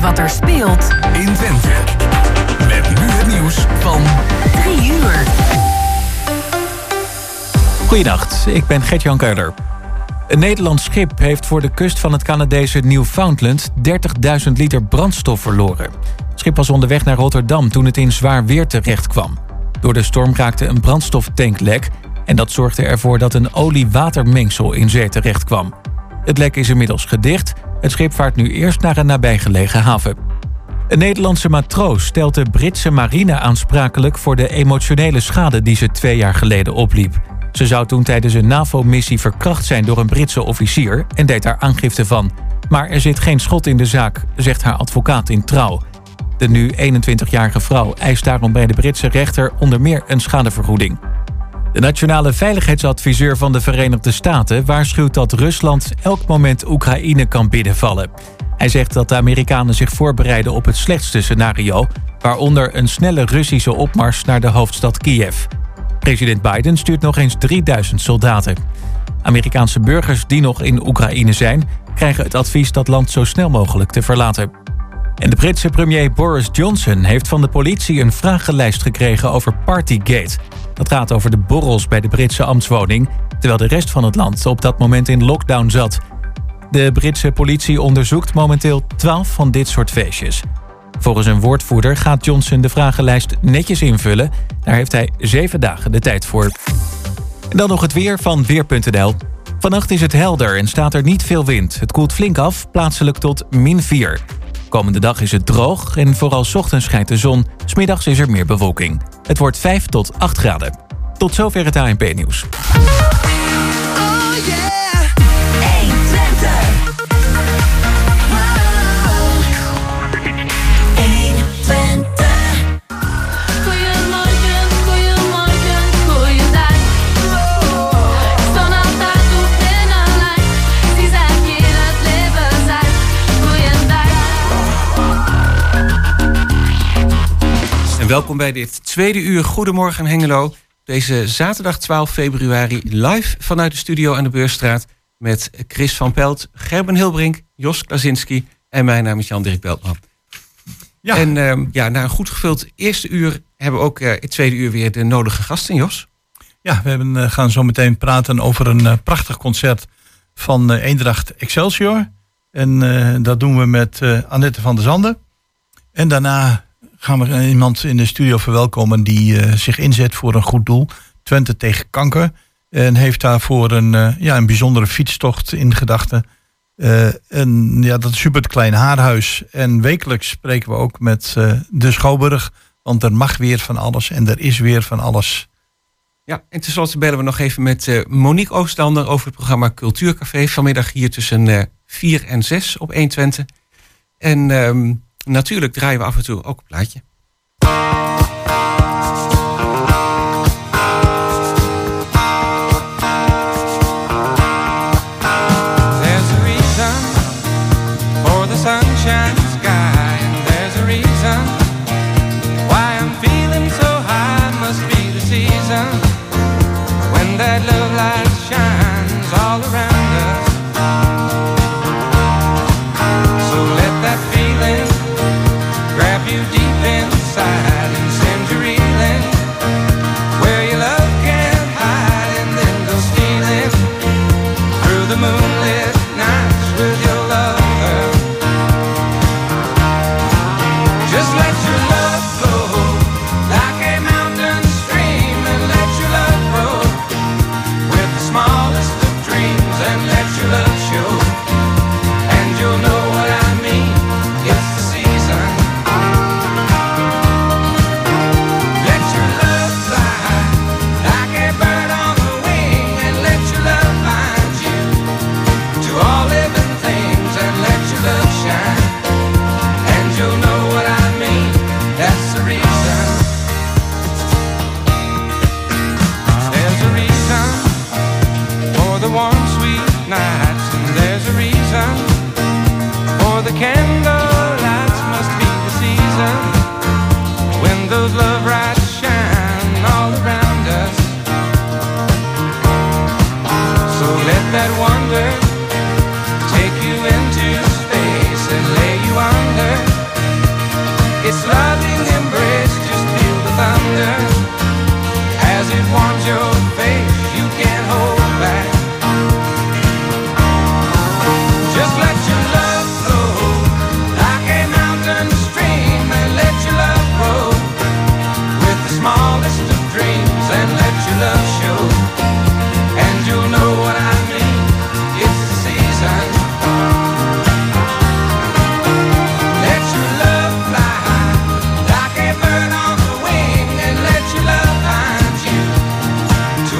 weet wat er speelt in Twente. Met nu het nieuws van 3 uur. Goedenacht, ik ben Gert-Jan Keuler. Een Nederlands schip heeft voor de kust van het Canadese Newfoundland 30.000 liter brandstof verloren. Het schip was onderweg naar Rotterdam toen het in zwaar weer terecht kwam. Door de storm raakte een brandstoftank lek en dat zorgde ervoor dat een olie-watermengsel in zee terecht kwam. Het lek is inmiddels gedicht. Het schip vaart nu eerst naar een nabijgelegen haven. Een Nederlandse matroos stelt de Britse marine aansprakelijk voor de emotionele schade die ze twee jaar geleden opliep. Ze zou toen tijdens een NAVO-missie verkracht zijn door een Britse officier en deed daar aangifte van. Maar er zit geen schot in de zaak, zegt haar advocaat in trouw. De nu 21-jarige vrouw eist daarom bij de Britse rechter onder meer een schadevergoeding. De nationale veiligheidsadviseur van de Verenigde Staten waarschuwt dat Rusland elk moment Oekraïne kan binnenvallen. Hij zegt dat de Amerikanen zich voorbereiden op het slechtste scenario, waaronder een snelle Russische opmars naar de hoofdstad Kiev. President Biden stuurt nog eens 3000 soldaten. Amerikaanse burgers die nog in Oekraïne zijn, krijgen het advies dat land zo snel mogelijk te verlaten. En de Britse premier Boris Johnson heeft van de politie een vragenlijst gekregen over Partygate. Dat gaat over de borrels bij de Britse ambtswoning, terwijl de rest van het land op dat moment in lockdown zat. De Britse politie onderzoekt momenteel 12 van dit soort feestjes. Volgens een woordvoerder gaat Johnson de vragenlijst netjes invullen. Daar heeft hij zeven dagen de tijd voor. En dan nog het weer van Weer.nl. Vannacht is het helder en staat er niet veel wind. Het koelt flink af, plaatselijk tot min 4. Komende dag is het droog en vooral ochtends schijnt de zon. Smiddags is er meer bewolking. Het wordt 5 tot 8 graden. Tot zover het ANP-nieuws. Welkom bij dit tweede uur Goedemorgen Hengelo. Deze zaterdag 12 februari live vanuit de studio aan de Beurstraat... met Chris van Pelt, Gerben Hilbrink, Jos Klasinski en mijn naam is Jan-Dirk Beltman. Ja. En uh, ja, na een goed gevuld eerste uur hebben we ook uh, het tweede uur weer de nodige gasten, Jos. Ja, we hebben, uh, gaan zo meteen praten over een uh, prachtig concert van Eendracht Excelsior. En dat doen we met Annette van der Zanden. En daarna gaan we iemand in de studio verwelkomen die uh, zich inzet voor een goed doel. Twente tegen kanker. En heeft daarvoor een, uh, ja, een bijzondere fietstocht in gedachten. Uh, en ja, dat is super het kleine haarhuis. En wekelijks spreken we ook met de Schouwburg. Want er mag weer van alles en er is weer van alles. Ja, en tenslotte bellen we nog even met Monique Oostander over het programma Cultuurcafé. Vanmiddag hier tussen 4 en 6 op 120. En um, natuurlijk draaien we af en toe ook een plaatje.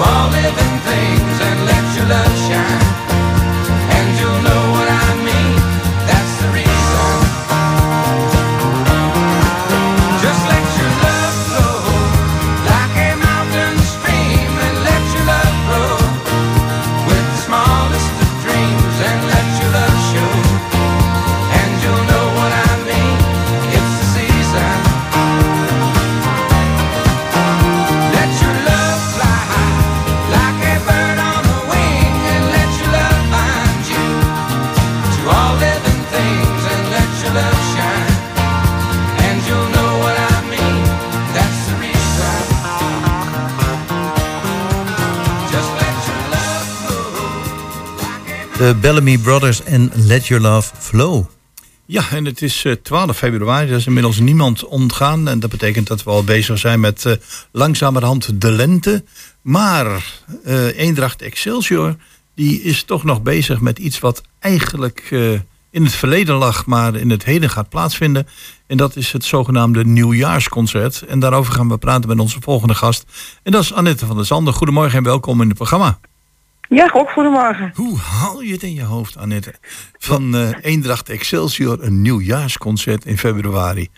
All living things. Flow. De Bellamy Brothers en Let Your Love Flow. Ja, en het is eh, 12 februari. Dat is inmiddels niemand ontgaan. En dat betekent dat we al bezig zijn met eh, langzamerhand de lente. Maar eh Eendracht Excelsior, die is toch nog bezig met iets wat eigenlijk eh, in het verleden lag, maar in het heden gaat plaatsvinden. En dat is het zogenaamde nieuwjaarsconcert. En daarover gaan we praten met onze volgende gast. En dat is Annette van der Zanden. Goedemorgen en welkom in het programma. Ja, ook goedemorgen. Hoe haal je het in je hoofd, Annette? Van eh Eendracht Excelsior, een nieuwjaarsconcert in februari.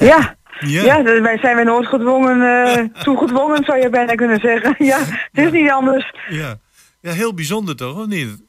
Ja, Ja. ja. wij zijn we nooit gedwongen, eh toegedwongen zou je bijna kunnen zeggen. Ja, het is niet anders. Ja. ja, heel bijzonder toch, of niet?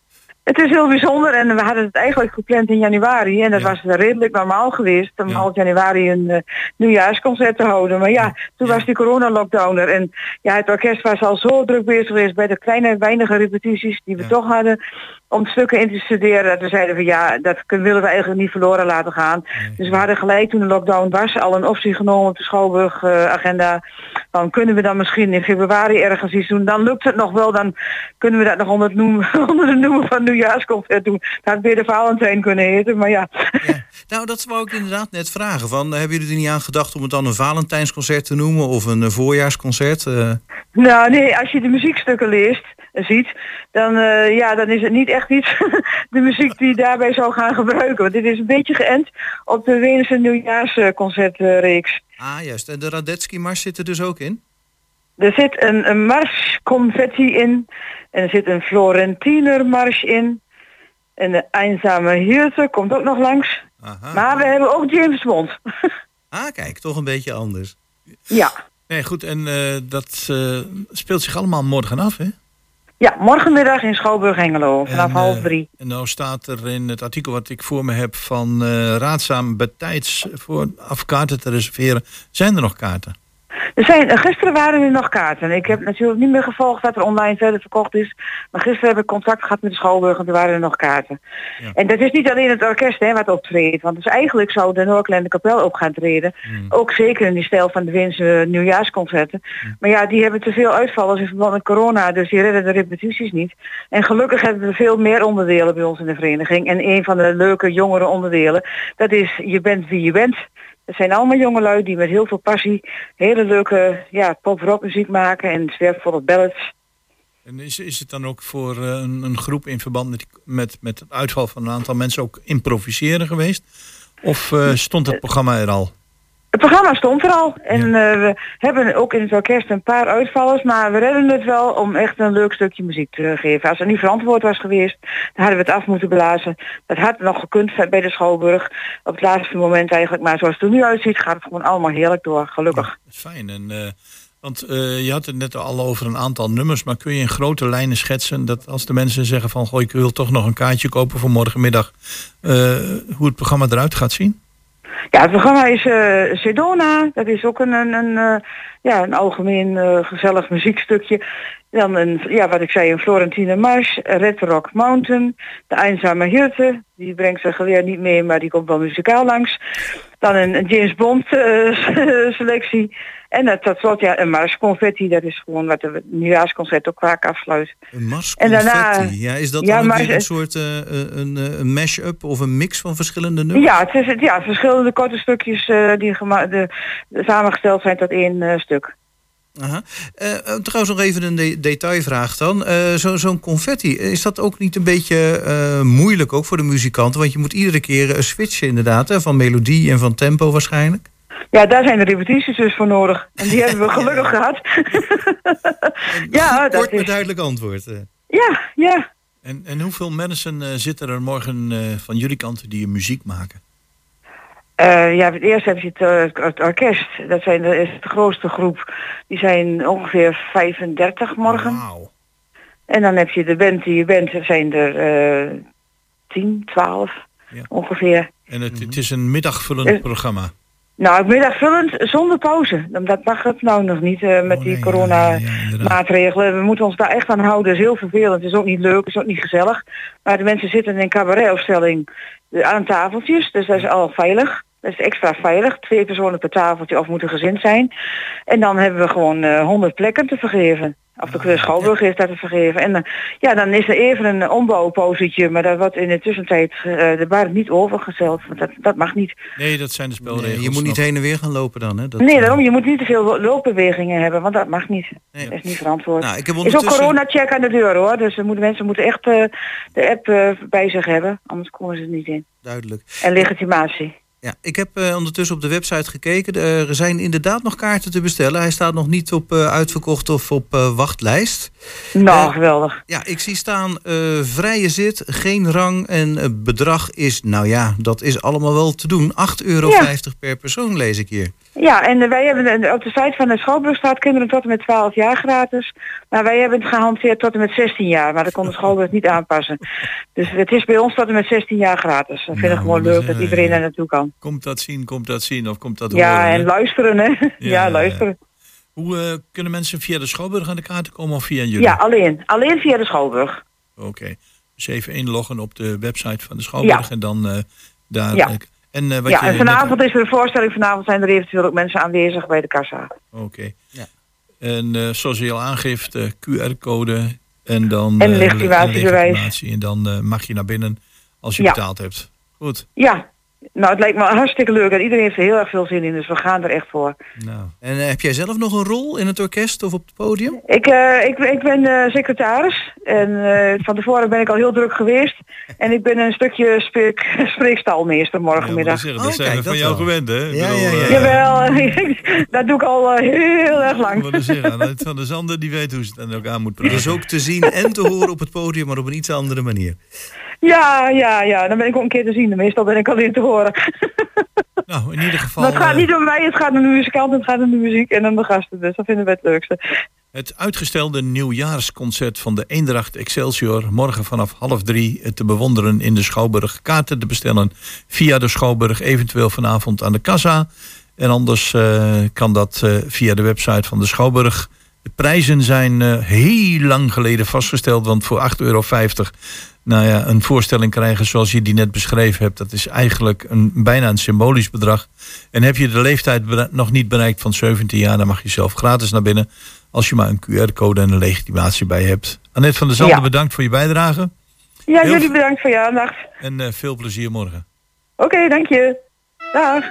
Het is heel bijzonder en we hadden het eigenlijk gepland in januari en dat Ja. was redelijk normaal geweest om Ja. half januari een eh, nieuwjaarsconcert te houden. Maar ja, toen Ja. was die coronalockdown er en ja, het orkest was al zo druk bezig geweest bij de kleine weinige repetities die we toch hadden om stukken in te studeren. Dat we zeiden van ja, dat willen we eigenlijk niet verloren laten gaan. Dus we hadden gelijk toen de lockdown was al een optie genomen op de Schouwburg eh, agenda. Dan kunnen we dan misschien in februari ergens iets doen. Dan lukt het nog wel, dan kunnen we dat nog onder, het noemen, onder de noemen van nieuwjaarsconcert doen. Dat had weer de Valentijn kunnen heten, maar ja. Ja. Nou, dat wou ik inderdaad net vragen. Van, hebben jullie er niet aan gedacht om het dan een Valentijnsconcert te noemen of een eh, voorjaarsconcert? Eh, Nou nee, als je de muziekstukken leest, eh, ziet, dan, eh, ja, dan is het niet echt iets de muziek die je daarbij zou gaan gebruiken. Want dit is een beetje geënt op de Wenerse nieuwjaarsconcertreeks. ah, juist. En de Radetzky-mars zit er dus ook in? Er zit een, een mars confetti in. En er zit een Florentiner mars in. En de eenzame Hirte komt ook nog langs. Aha. Maar we hebben ook James Bond. Ah, kijk, toch een beetje anders. ja. Nee, goed, en eh, dat eh, speelt zich allemaal morgen af, hè? ja, morgenmiddag in Schouwburg Hengelo. Vanaf En, half eh, drie. En nou staat er in het artikel wat ik voor me heb van raadzaam betijds voor af kaarten te reserveren. Zijn er nog kaarten? Er zijn, eh, gisteren waren er nog kaarten. Ik heb natuurlijk niet meer gevolgd wat er online verder verkocht is. Maar gisteren heb ik contact gehad met de Schouwburg en er waren er nog kaarten. Ja. En dat is niet alleen het orkest hè, wat optreedt. Want dus eigenlijk zou de Noordklende Kapel ook gaan treden. Hmm. Ook zeker in die stijl van de Winse nieuwjaarsconcerten. Maar ja, die hebben te veel uitvallers in verband met corona. Dus die redden de repetities niet. En gelukkig hebben we veel meer onderdelen bij ons in de vereniging. En een van de leuke jongere onderdelen, dat is Je bent wie je bent. Het zijn allemaal jongelui die met heel veel passie hele leuke ja, pop-rock muziek maken en zwerfvolle ballads. En is, is het dan ook voor eh, een, een groep in verband met, met, met het uitval van een aantal mensen ook improviseren geweest? Of eh, stond het programma er al? Het programma stond er al en eh, we hebben ook in het orkest een paar uitvallers, maar we redden het wel om echt een leuk stukje muziek te geven. Als het niet verantwoord was geweest, dan hadden we het af moeten blazen. Dat had nog gekund bij de Schouwburg op het laatste moment eigenlijk, maar zoals het er nu uitziet gaat het gewoon allemaal heerlijk door, gelukkig. Dat is fijn. En, eh, want eh, je had het net al over een aantal nummers, maar kun je in grote lijnen schetsen dat als de mensen zeggen van goh, ik wil toch nog een kaartje kopen voor morgenmiddag, hoe het programma eruit gaat zien? Ja, het programma is eh Sedona. Dat is ook een, een, een, eh, ja, een algemeen eh, gezellig muziekstukje. Dan een, ja, wat ik zei, een Florentine Mars, Red Rock Mountain, de Eenzame Hirte, die brengt zijn geweer niet mee, maar die komt wel muzikaal langs. Dan een, een James Bond selectie. En uh, tot slot ja, een Mars Confetti, dat is gewoon wat de nieuwjaarsconcert ook vaak afsluit. Een Mars En daarna-. Ja, is dat Ja, dan ze- een soort eh, eh, een, eh, een mash-up of een mix van verschillende nummers? Ja, het is het, ja, verschillende korte stukjes die gema- de, de, samengesteld zijn tot één stuk. Aha. Trouwens nog even een de- detailvraag dan. Eh, zo- Zo'n confetti, is dat ook niet een beetje moeilijk ook voor de muzikanten? Want je moet iedere keer switchen inderdaad, hè, van melodie en van tempo waarschijnlijk. Ja, daar zijn de repetities dus voor nodig. En die hebben we gelukkig gehad. ja, dat Kort maar is, duidelijk antwoord. eh. ja, ja. En, en hoeveel mensen eh, zitten er morgen eh, van jullie kant die muziek maken? Eh, ja, het eerst heb je het, het orkest. Dat zijn de, is de grootste groep. Die zijn ongeveer 35 morgen. Wauw. En dan heb je de band die je bent. Er zijn er eh 10, 12 Ja. ongeveer. En het, het is een middagvullend programma. Nou, middagvullend zonder pauze. Dat mag het nou nog niet eh, met Oh, die corona ja, ja, inderdaad. maatregelen. We moeten ons daar echt aan houden. Het is heel vervelend. Het is ook niet leuk. Het is ook niet gezellig. Maar de mensen zitten in cabaretopstelling eh, aan tafeltjes. Dus dat is al veilig. Dat is extra veilig. Twee personen per tafeltje of moeten gezind zijn. En dan hebben we gewoon eh 100 plekken te vergeven. Of de Schouwburg heeft dat te vergeven. En dan, ja, dan is er even een ombouwpauzetje. Maar dat wordt in de tussentijd eh de bar niet overgesteld. Want dat, dat mag niet. Nee, dat zijn de spelregels. Nee, je moet niet heen en weer gaan lopen dan. Hè? Dat, Nee, eh, daarom. Je moet niet te veel loopbewegingen hebben, want dat mag niet. Nee. Dat is niet verantwoord. Nou, ik heb is ook corona-check aan de deur hoor. Dus moeten, mensen moeten echt eh, de app eh, bij zich hebben. Anders komen ze er niet in. Duidelijk. En legitimatie. Ja, ik heb eh, ondertussen op de website gekeken. Er zijn inderdaad nog kaarten te bestellen. Hij staat nog niet op eh, uitverkocht of op eh, wachtlijst. Nou, Eh, geweldig. Ja, ik zie staan eh, vrije zit, geen rang en eh, bedrag is, nou ja, dat is allemaal wel te doen. 8,50 euro per persoon lees ik hier. Ja, en wij hebben op de site van de Schouwburg staat kinderen tot en met 12 jaar gratis. Maar wij hebben het gehanteerd tot en met 16 jaar. Maar dat kon de Schouwburg niet aanpassen. Dus het is bij ons tot en met 16 jaar gratis. We vinden Nou, het gewoon dat is, leuk dat eh, iedereen er naartoe kan. Komt dat zien, komt dat zien of komt dat Ja, horen? hè? en luisteren hè. Ja, ja. luisteren. Hoe eh, kunnen mensen via de Schouwburg aan de kaarten komen of via jullie? Ja, alleen. Alleen via de Schouwburg. Oké. Dus even inloggen op de website van de Schouwburg Ja. en dan eh, daar... Ja. En, eh, wat Ja, je en net- vanavond is er een voorstelling. Vanavond zijn er eventueel ook mensen aanwezig bij de kassa. Oké. Ja. En eh, zoals je al aangeeft, eh, QR-code en dan... En legitimatiebewijs. legitimatie. En dan eh, mag je naar binnen als je Ja. betaald hebt. Goed. Ja, nou het lijkt me hartstikke leuk. En iedereen heeft er heel erg veel zin in. Dus we gaan er echt voor. Nou, En eh, heb jij zelf nog een rol in het orkest of op het podium? Ik, eh, ik, ik ben eh, secretaris. En eh, van tevoren ben ik al heel druk geweest. En ik ben een stukje spreek, spreekstalmeester ja, morgenmiddag. dat, zeggen, Oh, dat zijn kijk, we van dat jou wel. gewend, hè? Ja, bedoel, ja, ja. Jawel, dat doe ik al heel erg lang. zeggen, van der Zanden die weet hoe ze het aan elkaar moet Dat praten. is ook te zien en te horen op het podium, maar op een iets andere manier. Ja, ja, ja. Dan ben ik ook een keer te zien. Meestal ben ik alleen te horen. Nou, in ieder geval... Maar het gaat eh, niet om mij. Het gaat om de muzikant. Het gaat om de muziek en om de gasten. Dus dat vinden we het leukste. Het uitgestelde nieuwjaarsconcert van de Eendracht Excelsior... morgen vanaf half drie te bewonderen in de Schouwburg. Kaarten te bestellen via de Schouwburg, eventueel vanavond aan de kassa. En anders eh, kan dat eh, via de website van de Schouwburg. De prijzen zijn eh, heel lang geleden vastgesteld... want voor 8,50 euro... Nou ja, een voorstelling krijgen zoals je die net beschreven hebt... dat is eigenlijk een, bijna een symbolisch bedrag. En heb je de leeftijd nog niet bereikt van 17 jaar... dan mag je zelf gratis naar binnen... als je maar een QR-code en een legitimatie bij hebt. Annette van der Zanden, Ja. bedankt voor je bijdrage. Ja, Heel jullie bedankt voor je aandacht. En eh, veel plezier morgen. Oké, dank je. Dag.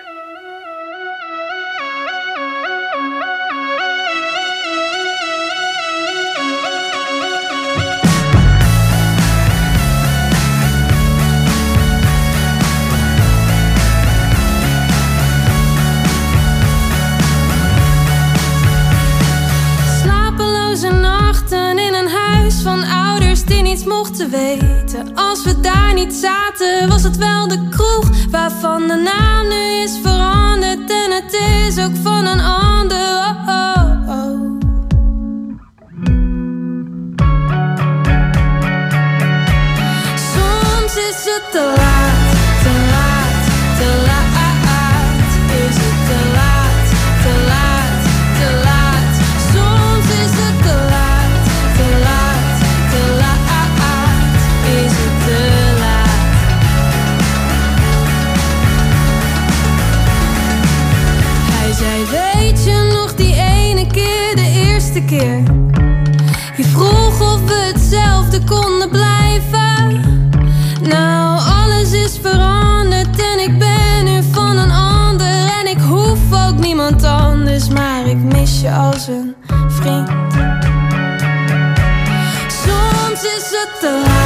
Van ouders die niets mochten weten. Als we daar niet zaten, was het wel de kroeg waarvan de naam nu is veranderd. En het is ook van een ander. Oh, oh. Eerste. Je vroeg of we hetzelfde konden blijven. Nou, alles is veranderd en ik ben nu van een ander. En ik hoef ook niemand anders, maar ik mis je als een vriend. Soms is het te laat,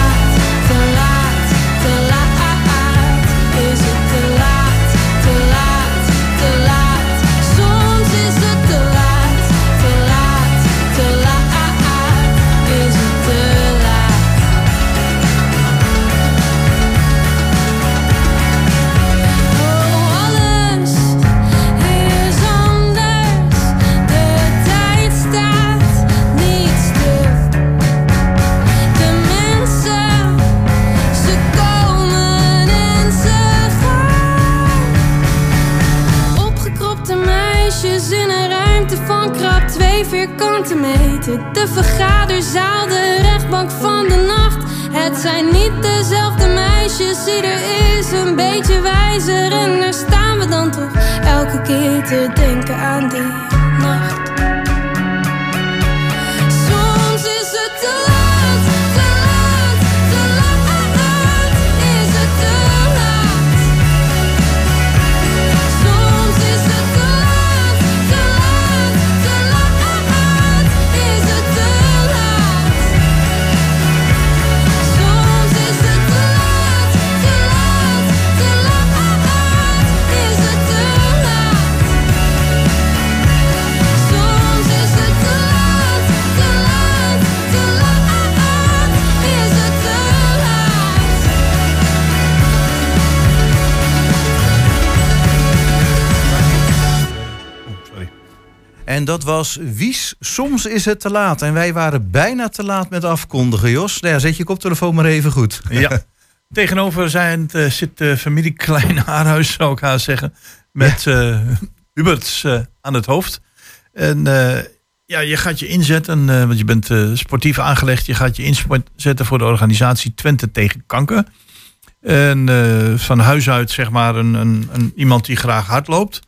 De vergaderzaal, de rechtbank van de nacht. Het zijn niet dezelfde meisjes, ieder is een beetje wijzer. En daar staan we dan toch elke keer te denken aan die nacht. En dat was Wies. Soms is het te laat. En wij waren bijna te laat met afkondigen, Jos. Nou ja, zet je koptelefoon maar even goed. Ja. Tegenover zijn, eh, zit de familie Klein Haarhuis, zou ik haar zeggen. Met eh Hubert eh, aan het hoofd. En eh, ja, je gaat je inzetten, eh, want je bent eh, sportief aangelegd. Je gaat je inzetten voor de organisatie Twente tegen kanker. En eh, van huis uit, zeg maar, een, een, een, iemand die graag hard loopt.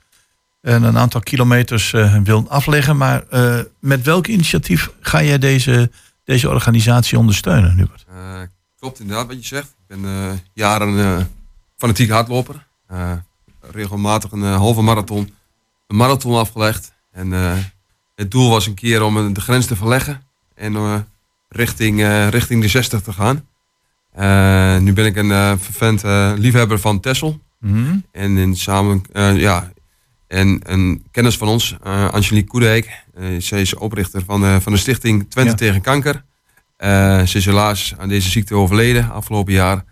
En een aantal kilometers eh, wil afleggen. Maar eh, met welk initiatief ga jij deze, deze organisatie ondersteunen, Hubert? Eh, klopt inderdaad wat je zegt. Ik ben jaren fanatiek hardloper. Regelmatig een halve marathon, een marathon afgelegd. En het doel was een keer om de grens te verleggen en richting, richting de 60 te gaan. Nu ben ik een vervent liefhebber van Tessel. Mhm. En in samen, ja, en een kennis van ons, eh, Angelique Koedijk, eh, zij is oprichter van, eh, van de stichting Twente Ja. tegen kanker. Eh, ze is helaas aan deze ziekte overleden afgelopen jaar.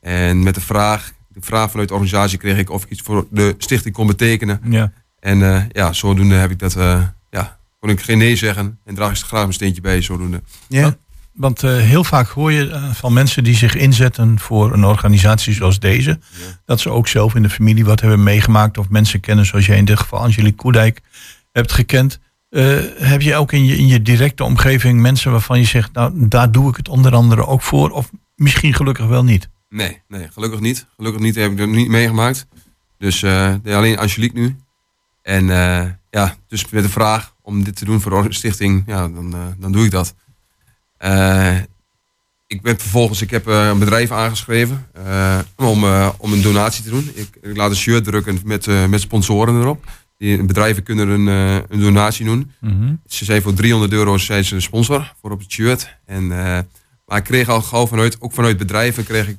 En met de vraag, de vraag vanuit de organisatie kreeg ik of ik iets voor de stichting kon betekenen. Ja. En eh, ja, zodoende heb ik dat, eh, ja, kon ik geen nee zeggen. En draag ik graag mijn steentje bij, zodoende. Ja. Want eh, heel vaak hoor je eh, van mensen die zich inzetten voor een organisatie zoals deze, dat ze ook zelf in de familie wat hebben meegemaakt of mensen kennen zoals jij in dit geval Angelique Koedijk hebt gekend. Eh, heb je ook in je, in je directe omgeving mensen waarvan je zegt, nou daar doe ik het onder andere ook voor of misschien gelukkig wel niet? Nee, nee, gelukkig niet. Gelukkig niet heb ik dat niet meegemaakt. Dus alleen Angelique nu. En ja, dus met de vraag om dit te doen voor de stichting, ja, dan, dan doe ik dat. Eh, ik ben vervolgens, ik heb eh, een bedrijf aangeschreven eh, om, om een donatie te doen. Ik, ik laat een shirt drukken met, met sponsoren erop. Die bedrijven kunnen een, een donatie doen. Ze zei voor 300 euro zijn ze een sponsor voor op het shirt. En, maar ik kreeg al gauw vanuit, ook vanuit bedrijven, kreeg ik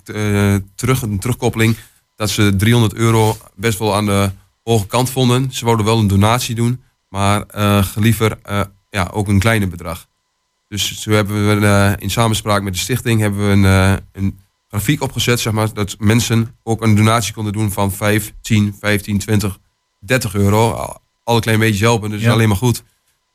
terug een terugkoppeling dat ze 300 euro best wel aan de hoge kant vonden. Ze wouden wel een donatie doen, maar eh liever ja, ook een kleine bedrag. Dus zo hebben we eh, in samenspraak met de stichting hebben we een, eh, een grafiek opgezet, zeg maar, dat mensen ook een donatie konden doen van 5, 10, 15, 20, 30 euro. Al- een klein beetje helpen, dus Ja. alleen maar goed.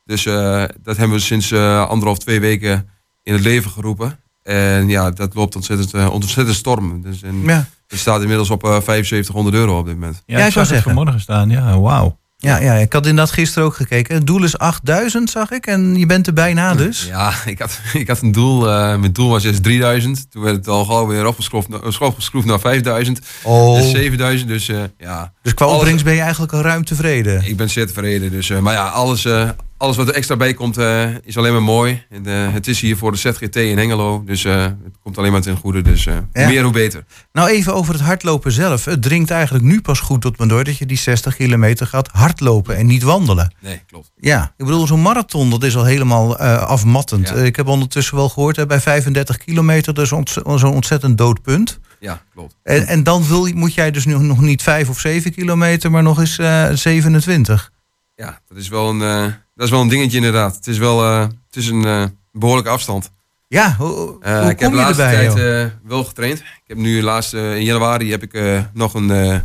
Dus eh, dat hebben we sinds eh, anderhalf, twee weken in het leven geroepen. En ja, dat loopt ontzettend, ontzettend storm. Dus en Ja. het staat inmiddels op eh 7500 euro op dit moment. Ja, Ja, ik zag het zeggen. vanmorgen staan. Ja, wauw. Ja, ja, ik had inderdaad gisteren ook gekeken. Het doel is 8000, zag ik. En je bent er bijna dus. Ja, ik had, ik had een doel. eh, mijn doel was eerst 3000. Toen werd het al gauw weer opgeschroefd, naar- opgeschroefd naar 5000. Oh. Dus 7000. Dus eh, ja, Dus qua opbrengst ben je eigenlijk al ruim tevreden. ik ben zeer tevreden. Dus, eh, maar ja, alles, eh, alles wat er extra bij komt eh, is alleen maar mooi. En, eh, het is hier voor de ZGT in Hengelo. Dus eh, het komt alleen maar ten goede. Dus Ja. meer hoe beter. Nou, even over het hardlopen zelf. Het dringt eigenlijk nu pas goed tot me door dat je die 60 kilometer gaat hardlopen en niet wandelen. Nee, klopt. Ja, ik bedoel, zo'n marathon, dat is al helemaal afmattend. Ja. Ik heb ondertussen wel gehoord, hè, bij 35 kilometer, dat is ont- zo'n ontzettend dood punt. Ja, klopt. En, en dan wil, moet jij dus nu nog niet 5 of 7 kilometer, maar nog eens eh 27. Ja, dat is wel een, dat is wel een dingetje inderdaad. Het is wel eh, het is een eh, behoorlijke afstand. Ja, hoe, hoe Eh, hoe ik heb de laatste erbij? tijd wel getraind. Ik heb nu laatst in januari heb ik nog een,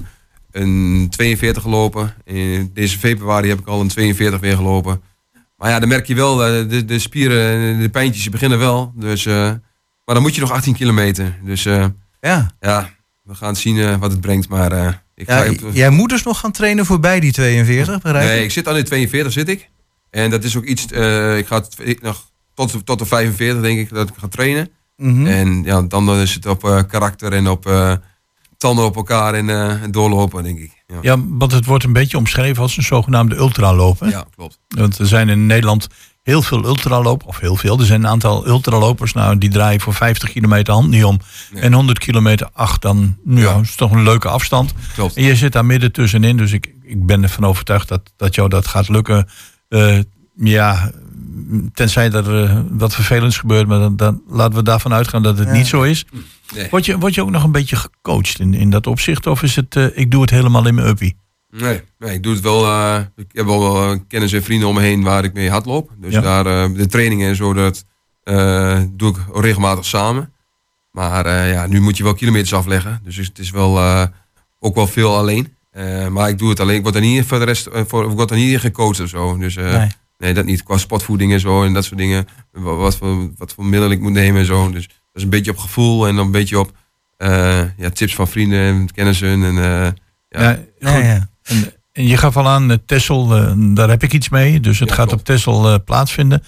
een 42 gelopen. In deze februari heb ik al een 42 weer gelopen. Maar ja, dan merk je wel, de, de spieren, de pijntjes die beginnen wel. Dus, maar dan moet je nog 18 kilometer. Dus ja. ja, we gaan zien wat het brengt. Maar ik Ja, ga jij moet dus nog gaan trainen voorbij die 42, begrijp Nee, ik? ik zit aan de 42 zit ik. En dat is ook iets, eh, ik ga ik nog tot, tot de 45 denk ik dat ik ga trainen. Mhm. En ja, dan is het op eh, karakter en op eh, tanden op elkaar en, en doorlopen, denk ik. Ja, Ja, want het wordt een beetje omschreven als een zogenaamde ultraloper. Ja, klopt. Want er zijn in Nederland heel veel ultralopers, of heel veel. Er zijn een aantal ultralopers, nou, die draaien voor 50 kilometer hand niet om. Nee. En 100 kilometer acht, dan nou, ja, is toch een leuke afstand. Klopt. En je zit daar midden tussenin, dus ik, ik ben ervan overtuigd dat, dat jou dat gaat lukken. Eh, ja, tenzij er eh, wat vervelends gebeurt, maar dan, dan laten we daarvan uitgaan dat het Ja. niet zo is. Nee. Word je, word je ook nog een beetje gecoacht in, in dat opzicht? Of is het, eh, ik doe het helemaal in mijn uppie? Nee, nee, ik doe het wel. eh, ik heb wel kennis en vrienden om me heen waar ik mee hardloop. Dus Ja. daar eh, de trainingen en zo, dat eh, doe ik regelmatig samen. Maar eh, ja, nu moet je wel kilometers afleggen. Dus het is wel eh, ook wel veel alleen. Eh, maar ik doe het alleen. Ik word er niet voor de rest, eh, voor, ik word er niet gecoacht of zo. Dus eh, Nee. nee. dat niet. Qua sportvoeding en zo en dat soort dingen. Wa- Wat voor, wat voor middelen ik moet nemen en zo. Dus dat is een beetje op gevoel en dan een beetje op eh, ja, tips van vrienden en kennissen. En, eh, ja. Ja, Ja. En, en je gaf al aan, eh, daar heb ik iets mee. Dus het Ja, gaat klopt. op Texel eh, plaatsvinden.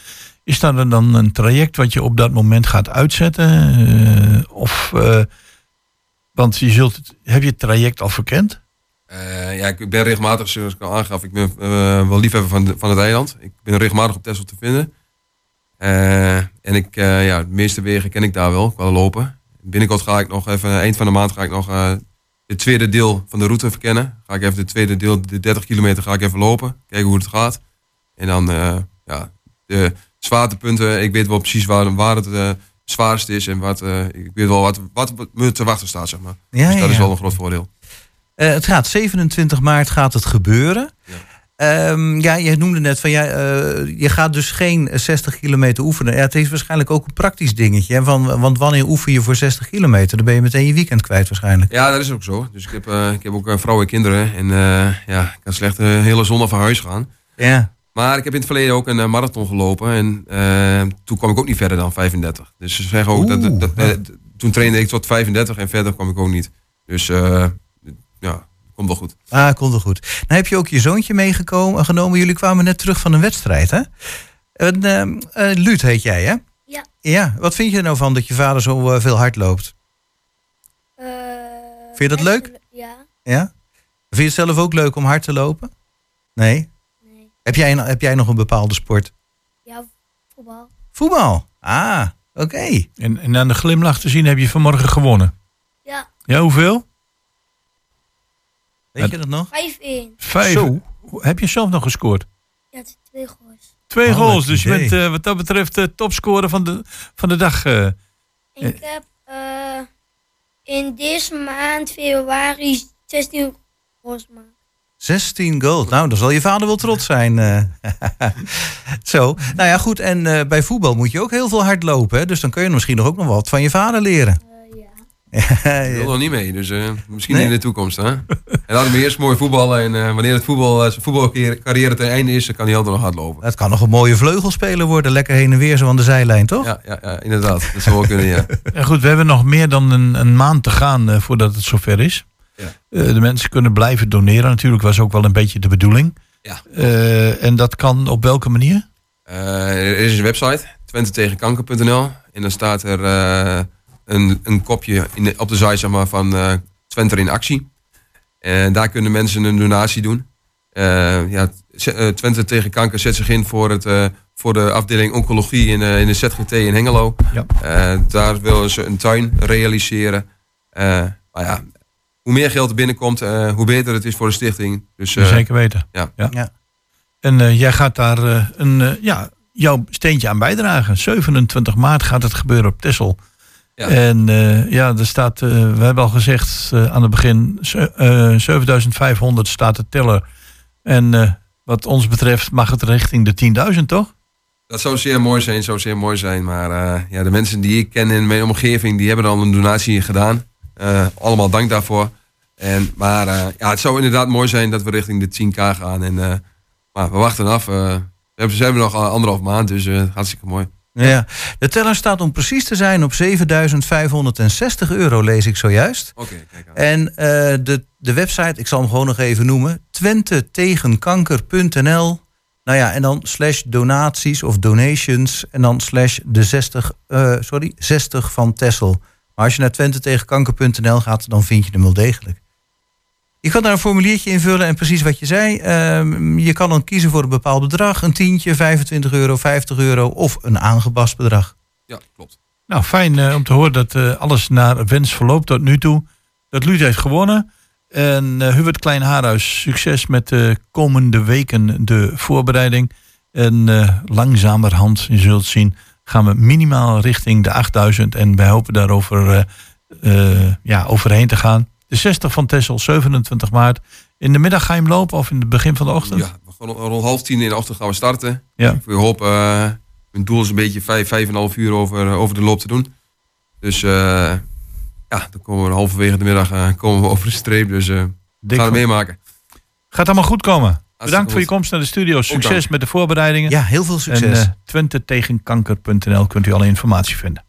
Is daar dan een traject wat je op dat moment gaat uitzetten? Eh, of, eh, want je zult het, heb je het traject al verkend? Eh, ja, ik ben regelmatig, zoals ik al aangaf, ik ben eh, wel liefhebber van, de- van het eiland. Ik ben regelmatig op Texel te vinden. Eh, en ik, ja, de meeste wegen ken ik daar wel, qua lopen. Binnenkort ga ik nog even, eind van de maand ga ik nog het tweede deel van de route verkennen. Ga ik even het tweede deel, de 30 kilometer, ga ik even lopen. Kijken hoe het gaat. En dan, ja, de zwaartepunten. Ik weet wel precies waar, waar het zwaarst is. En wat, ik weet wel wat, wat me te wachten staat, zeg maar. Ja, dus dat ja, is wel een groot voordeel. Eh, het gaat 27 maart gaat het gebeuren. Ja. Ehm, ja, je noemde net van ja, eh, je gaat dus geen 60 kilometer oefenen. Ja, het is waarschijnlijk ook een praktisch dingetje. Hè? Van, want wanneer oefen je voor 60 kilometer? Dan ben je meteen je weekend kwijt waarschijnlijk. Ja, dat is ook zo. Dus ik heb, eh, ik heb ook een vrouw en kinderen. En eh, ja, ik kan slecht een hele zondag van huis gaan. Ja. Maar ik heb in het verleden ook een eh, marathon gelopen. En eh, toen kwam ik ook niet verder dan 35. Dus ze zeggen ook dat, dat, ja. eh, toen trainde ik tot 35 en verder kwam ik ook niet. Dus eh, ja, komt wel goed. Ah, komt wel goed. Nou heb je ook je zoontje meegenomen. genomen. Jullie kwamen net terug van een wedstrijd, hè? En, ehm, eh, Luut heet jij, hè? Ja. Ja. Wat vind je er nou van dat je vader zo eh, veel hard loopt? Eh, Vind je dat leuk? Ja. Ja? Vind je het zelf ook leuk om hard te lopen? Nee? Nee. Heb jij, een- heb jij nog een bepaalde sport? Ja, voetbal. Voetbal. Ah, oké. En, en aan de glimlach te zien heb je vanmorgen gewonnen. Ja, Ja, hoeveel? Weet je dat nog? 5-1. Vijf. Zo. Heb je zelf nog gescoord? Ja, twee goals. Twee Oh, goals, dus je bent eh, wat dat betreft de topscorer van de, van de dag. eh. Ik heb eh, in deze maand, februari, 16 goals gemaakt. 16 goals. Nou, dan zal je vader wel trots zijn. eh. Zo. Nou ja, goed. En eh, bij voetbal moet je ook heel veel hard lopen. Hè? Dus dan kun je misschien nog ook nog wat van je vader leren. Ja. Ik wil nog niet mee, dus eh, misschien Nee? in de toekomst. Hè? en laat me eerst mooi voetballen. En eh, wanneer het voetbal, eh, zijn voetbalcarrière ten einde is, dan kan hij altijd nog hard lopen. Het kan nog een mooie vleugelspeler worden. Lekker heen en weer zo aan de zijlijn, toch? Ja, ja, ja, inderdaad. Dat zou wel kunnen, ja. Ja, goed, we hebben nog meer dan een, een maand te gaan eh, voordat het zover is. Ja. Eh, de mensen kunnen blijven doneren. Natuurlijk was ook wel een beetje de bedoeling. Ja. Eh, en dat kan op welke manier? Eh, er is een website, twentetegenkanker.nl. En dan staat er eh, een, een kopje in de- op de site zeg maar, van eh Twente in actie. En daar kunnen mensen een donatie doen. Eh, ja, eh, Twente tegen kanker zet zich in voor, het, eh, voor de afdeling oncologie in, eh, in de ZGT in Hengelo. Ja. Eh, daar willen ze een tuin realiseren. Eh, maar ja, hoe meer geld er binnenkomt, eh, hoe beter het is voor de stichting. Dus, eh, Zeker weten. Ja. Ja. En eh, jij gaat daar een, eh, ja, jouw steentje aan bijdragen. 27 maart gaat het gebeuren op Texel. Ja. En eh, ja, er staat, eh, we hebben al gezegd eh, aan het begin, ze- eh, 7500 staat de teller. En wat ons betreft mag het richting de 10.000, toch? Dat zou zeer mooi zijn, zou zeer mooi zijn. Maar ja, de mensen die ik ken in mijn omgeving, die hebben al een donatie gedaan. Allemaal dank daarvoor. En, maar ja, het zou inderdaad mooi zijn dat we richting de 10k gaan. En, maar we wachten af. we, hebben, ze hebben nog anderhalf maand, dus hartstikke mooi. Ja. De teller staat om precies te zijn op 7560 euro, lees ik zojuist. Oké, kijk aan. En eh, de, de website, ik zal hem gewoon nog even noemen: twentetegenkanker.nl. Nou ja, en dan slash donaties of donations. En dan slash de 60, eh, sorry, 60 van Tessel. Maar als je naar twentetegenkanker.nl gaat, dan vind je hem wel degelijk. Je kan daar een formuliertje invullen en precies wat je zei. ehm, je kan dan kiezen voor een bepaald bedrag. Een tientje, 25 euro, 50 euro of een aangepast bedrag. Ja, klopt. Nou, fijn eh, om te horen dat eh, alles naar wens verloopt tot nu toe. Dat Luut heeft gewonnen. En eh Hubert Klein Haarhuis, succes met de komende weken de voorbereiding. En eh, langzamerhand, je zult zien, gaan we minimaal richting de 8000. En wij hopen daarover eh, eh, ja, overheen te gaan. De 60 van Tessel, 27 maart. In de middag ga je hem lopen of in het begin van de ochtend? Ja, we gaan rond half tien in de ochtend gaan we starten. Ja. Ik hoop, eh, mijn doel is een beetje vijf, vijf en een half uur over, over de loop te doen. Dus eh, ja, dan komen we halverwege de middag eh, komen we over de streep. Dus eh we gaan het van- meemaken. Gaat allemaal goed komen. Bedankt voor je komst naar de studio. Succes met de voorbereidingen. Ja, heel veel succes. En uh, twentetegenkanker.nl kunt u alle informatie vinden.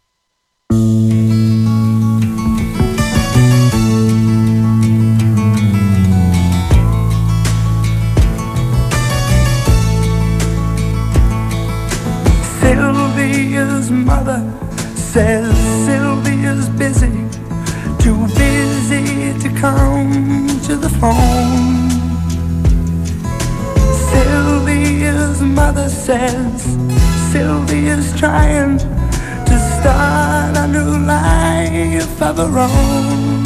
Phone. Sylvia's mother says Sylvia's trying to start a new life of her own.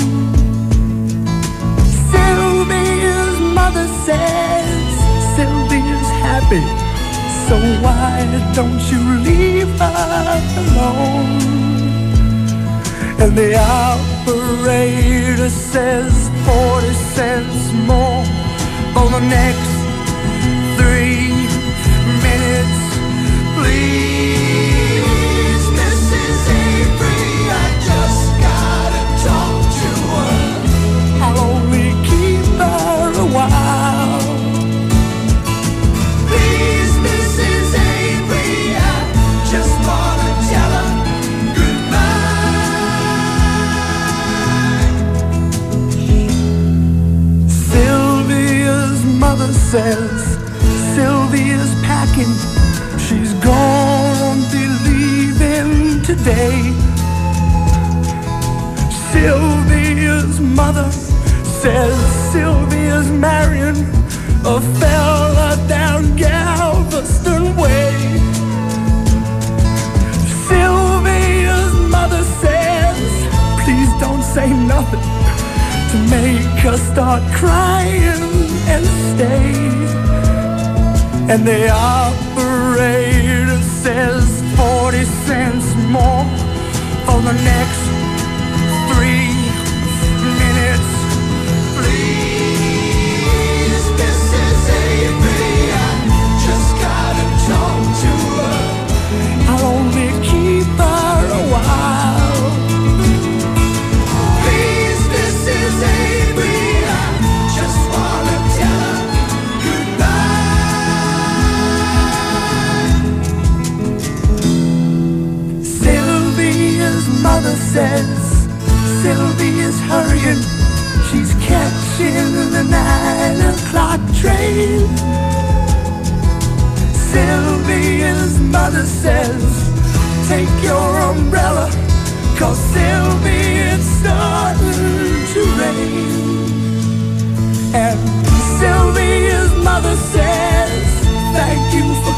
Sylvia's mother says Sylvia's happy. So why don't you leave her alone? And the operator says 40 cents more for the next three minutes. Please,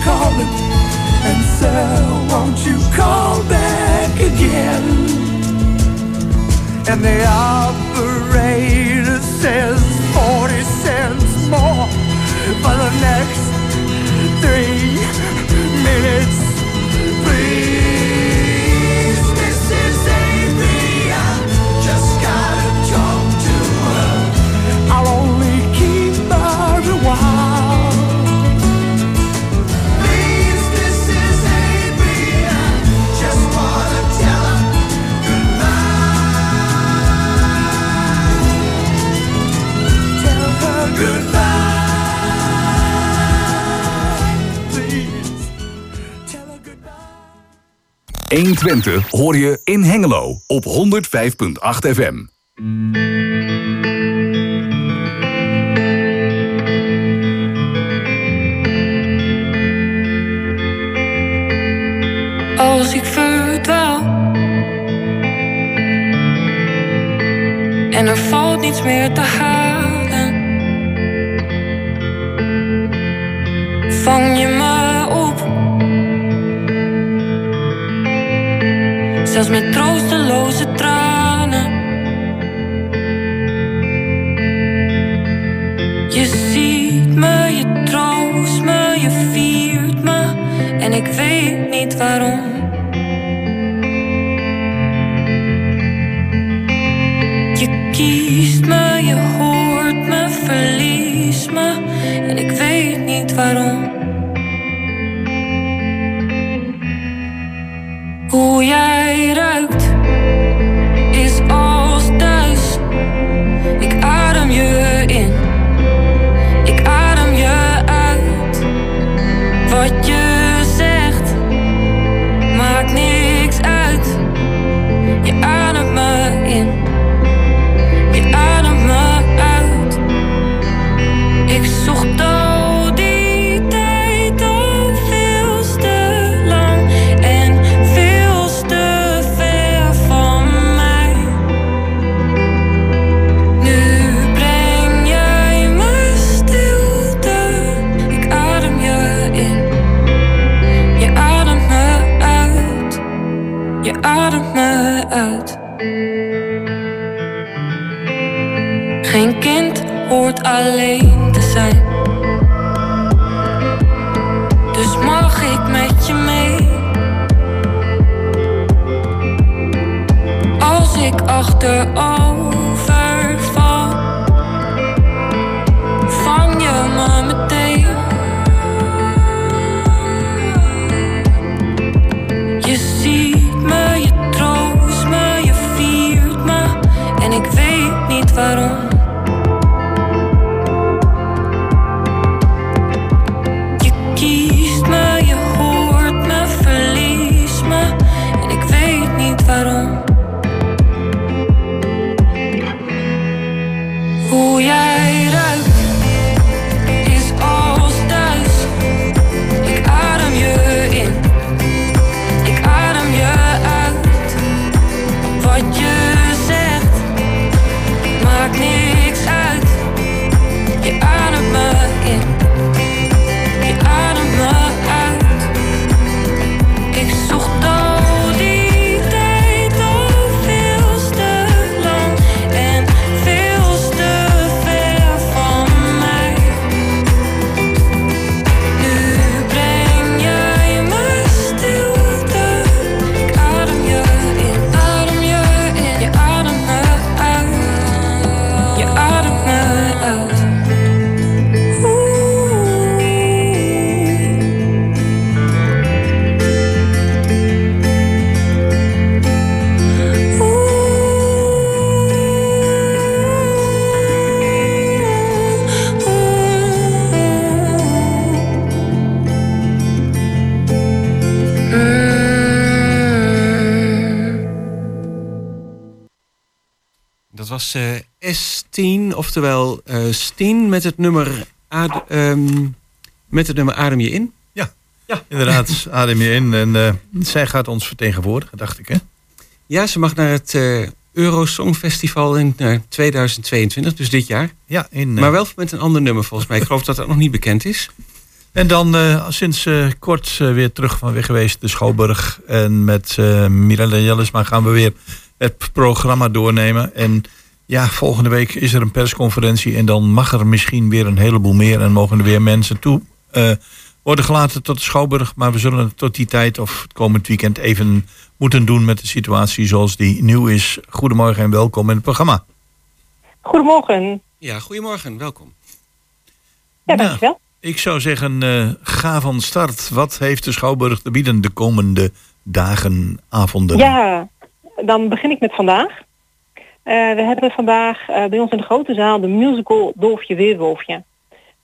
calling, and so won't you call back again? And the operator says 40 cents more for the next three minutes. 120 hoor je in Hengelo op 105.8 FM. als ik verdwaal. En er valt niets meer te halen. Vang je me Zelfs met troosteloze tranen. Je ziet me, je troost me, je viert me. En ik weet niet waarom. Je kiest me, je hoort me, verlies me. En ik weet niet waarom. S10, oftewel eh Steen met het nummer, Ad- ehm, met het nummer Adem je in. Ja, ja. inderdaad. Adem je in. En eh, zij gaat ons vertegenwoordigen, dacht ik. Hè? Ja, ze mag naar het eh Eurosong Festival in eh, 2022, dus dit jaar. Ja, in, maar wel met een ander nummer volgens mij. Ik geloof dat dat nog niet bekend is. En dan eh, sinds kort weer terug van weg geweest de Schouwburg. En met eh Mirella Jellisma gaan we weer het programma doornemen. En ja, volgende week is er een persconferentie en dan mag er misschien weer een heleboel meer en mogen er weer mensen toe eh, worden gelaten tot de Schouwburg. Maar we zullen het tot die tijd of het komend weekend even moeten doen met de situatie zoals die nieuw is. Goedemorgen en welkom in het programma. Goedemorgen. Ja, goedemorgen, welkom. Ja, dankjewel. Ik zou zeggen, eh, ga van start. Wat heeft de Schouwburg te bieden de komende dagen, avonden? Ja, dan begin ik met vandaag. Eh, we hebben vandaag eh, bij ons in de grote zaal de musical Dolfje Weerwolfje.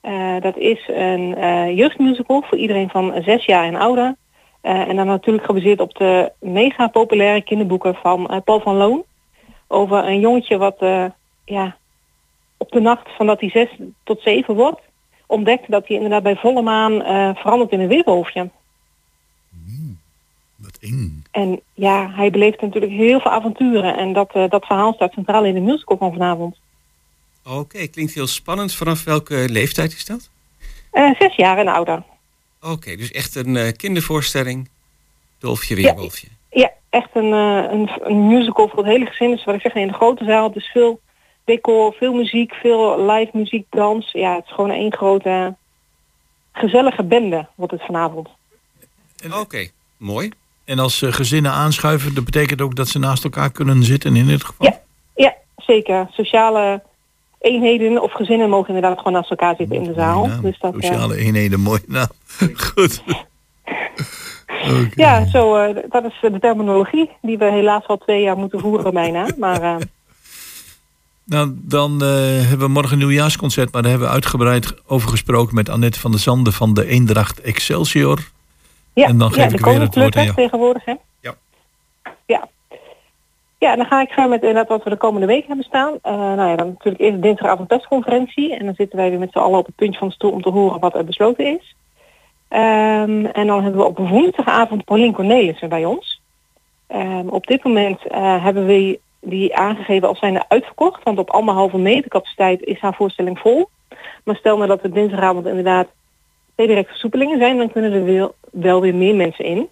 Eh, dat is een jeugdmusical voor iedereen van zes jaar en ouder. En dan natuurlijk gebaseerd op de mega populaire kinderboeken van Paul van Loon. Over een jongetje wat ja, op de nacht van dat hij zes tot zeven wordt, ontdekt dat hij inderdaad bij volle maan verandert in een weerwolfje. Wat eng. En ja, hij beleeft natuurlijk heel veel avonturen. En dat, eh, dat verhaal staat centraal in de musical van vanavond. Oké, klinkt heel spannend. Vanaf welke leeftijd is dat? Eh, zes jaar en ouder. Oké, dus echt een eh, kindervoorstelling. Dolfje Weerwolfje. Ja, echt een, eh, een, een musical voor het hele gezin. Dus wat ik zeg, in de grote zaal. Dus veel decor, veel muziek, veel live muziek, dans. Ja, het is gewoon één grote gezellige bende wordt het vanavond. Oké, mooi. En als eh, gezinnen aanschuiven, dat betekent ook dat ze naast elkaar kunnen zitten in dit geval? Ja, zeker. Sociale eenheden of gezinnen mogen inderdaad gewoon naast elkaar zitten in de zaal. Dus dat, eh, Sociale eenheden, mooi naam. Goed. Ja, zo, eh, dat is de terminologie die we helaas al twee jaar moeten voeren bijna. Maar Nou, dan hebben we morgen een nieuwjaarsconcert, maar daar hebben we uitgebreid over gesproken met Annette van der Zanden van de Eendracht Excelsior. Ja, en dan ja, geef de ik weer het woord aan koninklijke jou. tegenwoordig. Hè? Ja. Ja. Ja, dan ga ik verder met inderdaad wat we de komende week hebben staan. Eh, nou ja, dan natuurlijk eerst dinsdagavond persconferentie. En dan zitten wij weer met z'n allen op het puntje van de stoel om te horen wat er besloten is. Ehm, en dan hebben we op woensdagavond Paulien Cornelissen bij ons. Ehm, op dit moment eh, hebben we die aangegeven als zijnde uitverkocht. Want op anderhalve meter capaciteit is haar voorstelling vol. Maar stel nou dat er dinsdagavond inderdaad twee directe versoepelingen zijn, dan kunnen er wel, weer meer mensen in.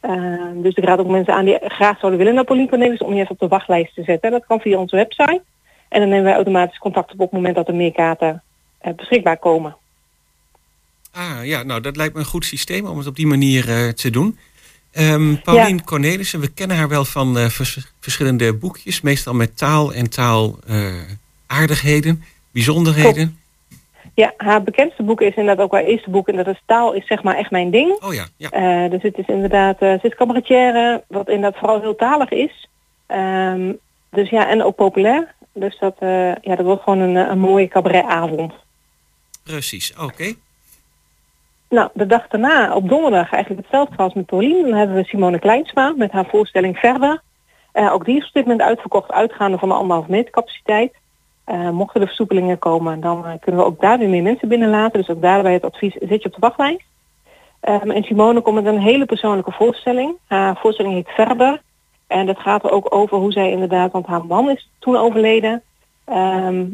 Ehm, dus ik raad ook mensen aan die graag zouden willen naar Paulien Cornelissen om je even op de wachtlijst te zetten. Dat kan via onze website. En dan nemen wij automatisch contact op op het moment dat er meer kaarten eh, beschikbaar komen. Ah ja, nou dat lijkt me een goed systeem om het op die manier eh, te doen. Ehm Paulien Cornelissen, we kennen haar wel van eh, vers- verschillende boekjes, meestal met taal en taalaardigheden, bijzonderheden. Ja, haar bekendste boek is inderdaad ook haar eerste boek. En dat is taal is zeg maar echt mijn ding. Oh ja, ja. Eh, dus het is inderdaad, eh, ze is cabaretière, wat inderdaad vooral heel talig is. Ehm, dus ja, en ook populair. Dus dat, eh, ja, dat wordt gewoon een, een mooie cabaretavond. Precies, oké. Nou, de dag daarna, op donderdag, eigenlijk hetzelfde als met Paulien. Dan hebben we Simone Kleinsma met haar voorstelling Verder. Ook die is op dit moment uitverkocht, uitgaande van de anderhalf meter capaciteit. Eh, mochten er versoepelingen komen, dan eh, kunnen we ook daar weer meer mensen binnenlaten. Dus ook daarbij het advies, zit je op de wachtlijst. Ehm, en Simone komt met een hele persoonlijke voorstelling. Haar voorstelling heet Verder. En dat gaat er ook over hoe zij inderdaad, want haar man is toen overleden. Ehm,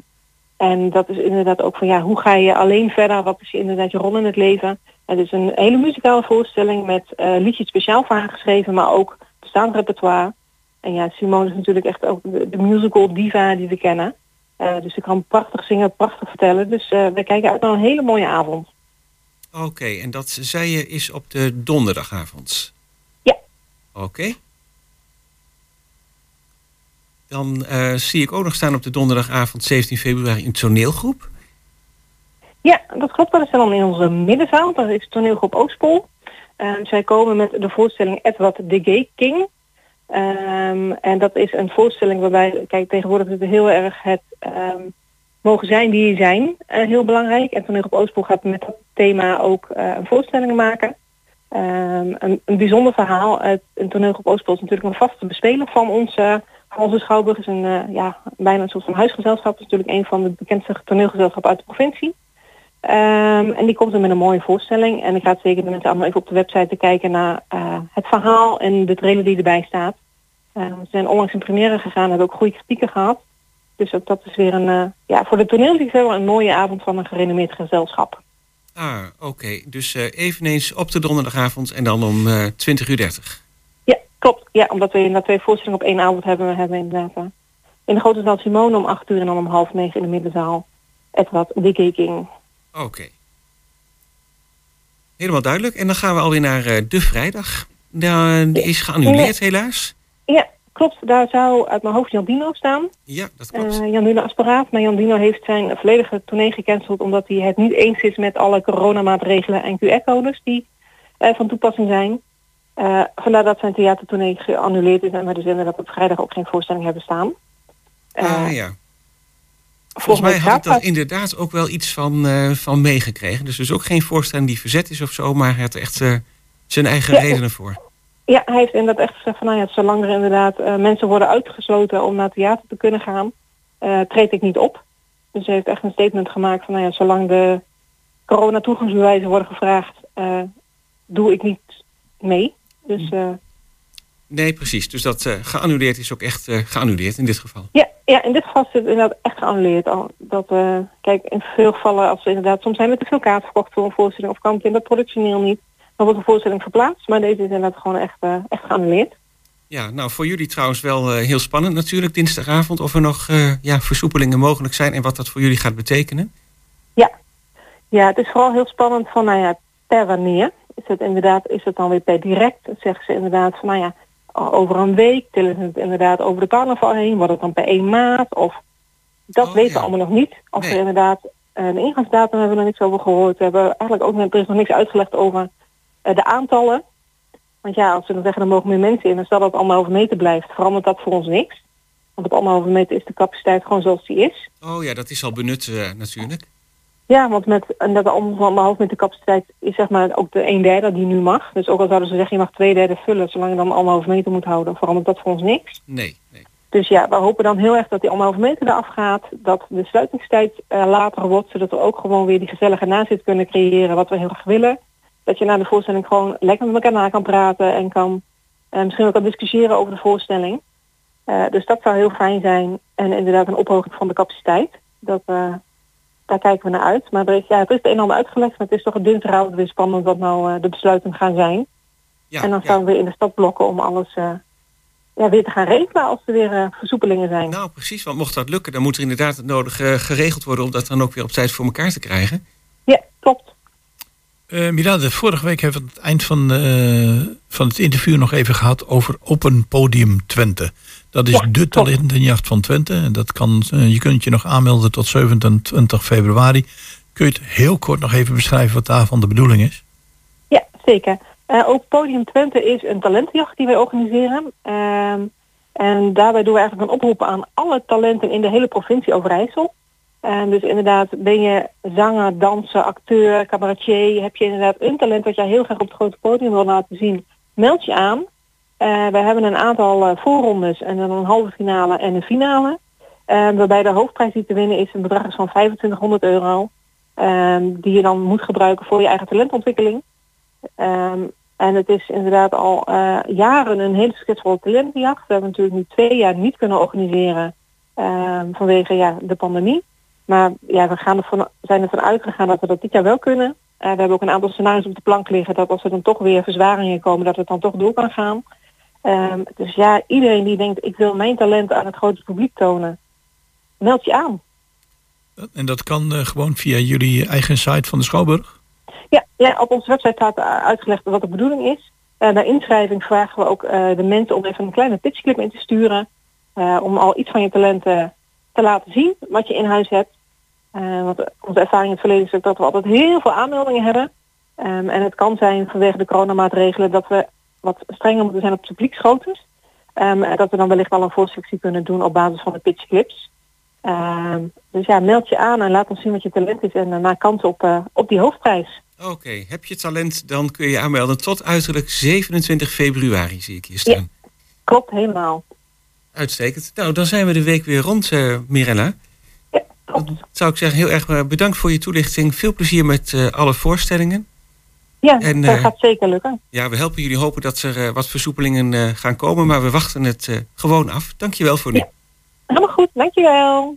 en dat is inderdaad ook van ja, hoe ga je alleen verder? Wat is je inderdaad je rol in het leven? Het is een hele muzikale voorstelling met eh, liedjes speciaal voor haar geschreven, maar ook bestaand repertoire. En ja, Simone is natuurlijk echt ook de, de musical diva die we kennen. Eh, dus ze kan prachtig zingen, prachtig vertellen. Dus eh, we kijken uit naar een hele mooie avond. Oké, en dat zei je is op de donderdagavond? Ja. Oké. Dan eh, zie ik ook nog staan op de donderdagavond 17 februari een toneelgroep. Ja, dat klopt. Dat is dan in onze middenzaal. Dat is toneelgroep Oostpol. Zij komen met de voorstelling Edward the Gay King. Ehm, en dat is een voorstelling waarbij, kijk, tegenwoordig is het heel erg het ehm, mogen zijn wie je zijn eh, heel belangrijk. En Toneelgroep Oostpol gaat met dat thema ook eh, een voorstelling maken. Ehm, een, een bijzonder verhaal. Het, een Toneelgroep Oostpol is natuurlijk een vaste bespeler van onze, van onze Schouwburg. is een, eh, ja, bijna een soort van huisgezelschap. Het is natuurlijk een van de bekendste toneelgezelschappen uit de provincie. Ehm, en die komt er met een mooie voorstelling. En ik raad zeker de mensen allemaal even op de website te kijken naar eh, het verhaal en de trailer die erbij staat. Ehm, ze zijn onlangs in première gegaan, hebben ook goede kritieken gehad. Dus ook dat is weer een, eh, ja, voor de toneelliefhebber een mooie avond van een gerenommeerd gezelschap. Ah, oké. Dus eh, eveneens op de donderdagavond en dan om eh 20 uur 30. Ja, Klopt, ja, omdat we inderdaad twee voorstellingen op één avond hebben, we hebben we inderdaad in de grote zaal Simone om acht uur en dan om half negen in de middenzaal Edward de Oké. Helemaal duidelijk. En dan gaan we alweer naar eh, de vrijdag. Da- die is geannuleerd helaas. Ja, klopt. Daar zou uit mijn hoofd Jan Dino staan. Ja, dat klopt. Eh, Jan Dino Asparaat. Maar Jan Dino heeft zijn volledige tournee gecanceld omdat hij het niet eens is met alle coronamaatregelen en QR-codes die eh, van toepassing zijn. Eh, vandaar dat zijn theatertournee geannuleerd is en we dus inderdaad op vrijdag ook geen voorstelling hebben staan. Eh, ah ja. Volgens mij had ik daar inderdaad ook wel iets van, eh, van meegekregen. Dus dus ook geen voorstelling die verzet is of zo, maar hij had echt eh, zijn eigen Ja. redenen voor. Ja, hij heeft inderdaad echt gezegd van nou ja, zolang er inderdaad eh, mensen worden uitgesloten om naar theater te kunnen gaan, treed ik niet op. Dus hij heeft echt een statement gemaakt van nou ja, zolang de corona toegangsbewijzen worden gevraagd, doe ik niet mee. Dus Nee, precies. Dus dat eh, geannuleerd is ook echt eh, geannuleerd in dit geval. ja, ja, in dit geval is het inderdaad echt geannuleerd. Al Dat, eh, kijk, in veel gevallen, als we inderdaad, soms zijn er te veel kaarten verkocht voor een voorstelling of kan het in dat productioneel niet, dan wordt de voorstelling verplaatst. Maar deze is inderdaad gewoon echt, echt geannuleerd. Ja, nou voor jullie trouwens wel heel spannend natuurlijk dinsdagavond. Of er nog ja, versoepelingen mogelijk zijn en wat dat voor jullie gaat betekenen. Ja, het is vooral heel spannend van, nou ja, per wanneer. Is het inderdaad, is het dan weer per direct? Zeggen ze inderdaad van, nou ja, over een week. Tillen ze het inderdaad over de carnaval heen? Wordt het dan per 1 maart? Of, dat weten we allemaal nog niet. Of we inderdaad, eh, de ingangsdatum hebben we nog niks over gehoord. We hebben eigenlijk ook net, er is nog niks uitgelegd over eh, de aantallen. Want ja, als we dan zeggen, er mogen meer mensen in. En stel dat het anderhalve meter blijft, verandert dat voor ons niks. Want op anderhalve meter is de capaciteit gewoon zoals die is. Oh ja, dat is al benut eh, natuurlijk. Ja, want met en dat anderhalf meter capaciteit is zeg maar ook de een derde die nu mag. Dus ook al zouden ze zeggen je mag twee derde vullen, zolang je dan anderhalf meter moet houden, verandert dat voor ons niks. Nee, nee. Dus ja, we hopen dan heel erg dat die anderhalve meter eraf gaat, dat de sluitingstijd eh, later wordt, zodat we ook gewoon weer die gezellige nazit kunnen creëren wat we heel graag willen. Dat je na de voorstelling gewoon lekker met elkaar na kan praten en kan eh, misschien ook kan discussiëren over de voorstelling. Eh, dus dat zou heel fijn zijn en inderdaad een ophoging van de capaciteit. Dat, daar kijken we naar uit. Maar er is, ja, het is het een en ander uitgelegd, maar het is toch een dinsdagavond weer spannend wat nou eh, de besluiten gaan zijn. Ja, en dan ja. staan we weer in de stadblokken om alles eh, ja, weer te gaan regelen als er weer eh, versoepelingen zijn. Nou, precies. Want mocht dat lukken, dan moet er inderdaad het nodige geregeld worden om dat dan ook weer op tijd voor elkaar te krijgen. Ja, klopt. Eh Miranda, vorige week hebben we het eind van, eh, van het interview nog even gehad over Open Podium Twente. Dat is de talentenjacht van Twente. En dat kan, eh, je kunt je nog aanmelden tot 27 februari. Kun je het heel kort nog even beschrijven wat daarvan de bedoeling is? Ja, zeker. Eh, ook Podium Twente is een talentenjacht die wij organiseren. Ehm, en daarbij doen we eigenlijk een oproep aan alle talenten in de hele provincie Overijssel. En dus inderdaad, ben je zanger, danser, acteur, cabaretier, heb je inderdaad een talent wat jij heel graag op het grote podium wil laten zien, meld je aan. Eh, we hebben een aantal eh, voorrondes en dan een halve finale en een finale. Eh, waarbij de hoofdprijs die te winnen is een bedrag van 2500 euro. ehm, die je dan moet gebruiken voor je eigen talentontwikkeling. Ehm, en het is inderdaad al jaren een hele succesvolle talentenjacht. We hebben natuurlijk nu twee jaar niet kunnen organiseren ehm, vanwege ja, de pandemie. Maar ja, we gaan ervan, zijn ervan uitgegaan dat we dat dit jaar wel kunnen. We hebben ook een aantal scenario's op de plank liggen dat als er dan toch weer verzwaringen komen, dat het dan toch door kan gaan. Ehm, dus ja, iedereen die denkt ik wil mijn talent aan het grote publiek tonen, meld je aan. En dat kan eh, gewoon via jullie eigen site van de Schouwburg? Ja, ja, op onze website staat uh, uitgelegd wat de bedoeling is. Uh, bij inschrijving vragen we ook uh, de mensen om even een kleine pitchclip in te sturen. Om al iets van je talenten te laten zien, wat je in huis hebt. Want onze ervaring in het verleden is ook dat we altijd heel veel aanmeldingen hebben. Um, en het kan zijn vanwege de coronamaatregelen dat we wat strenger moeten zijn op publieksgroottes. Um, dat we dan wellicht al een voorselectie kunnen doen op basis van de pitchclips. Um, dus ja, meld je aan en laat ons zien wat je talent is en uh, maak kans op, uh, op die hoofdprijs. Oké, okay. heb je talent, dan kun je je aanmelden tot uiterlijk 27 februari, zie ik hier staan. Ja, klopt, helemaal. Uitstekend. Nou, dan zijn we de week weer rond, uh, Mirella. Ja, klopt. Dan zou ik zeggen, heel erg bedankt voor je toelichting. Veel plezier met alle voorstellingen. Ja, en, dat gaat zeker lukken. Ja, we helpen jullie hopen dat er wat versoepelingen gaan komen, maar we wachten het gewoon af. Dankjewel voor nu. Ja. Helemaal goed, dankjewel.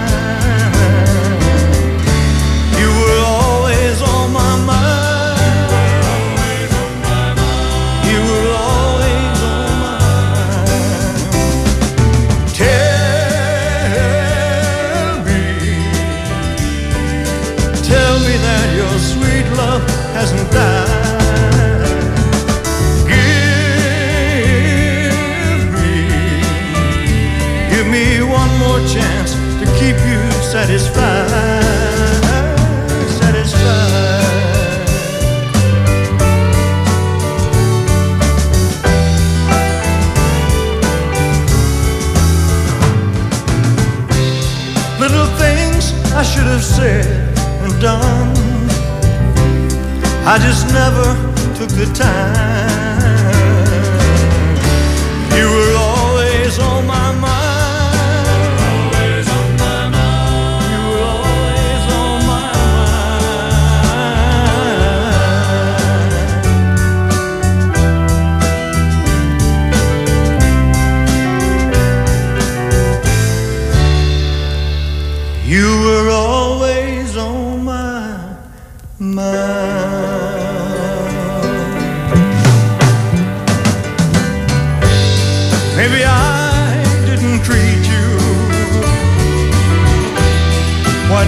Have said and done. I just never took the time.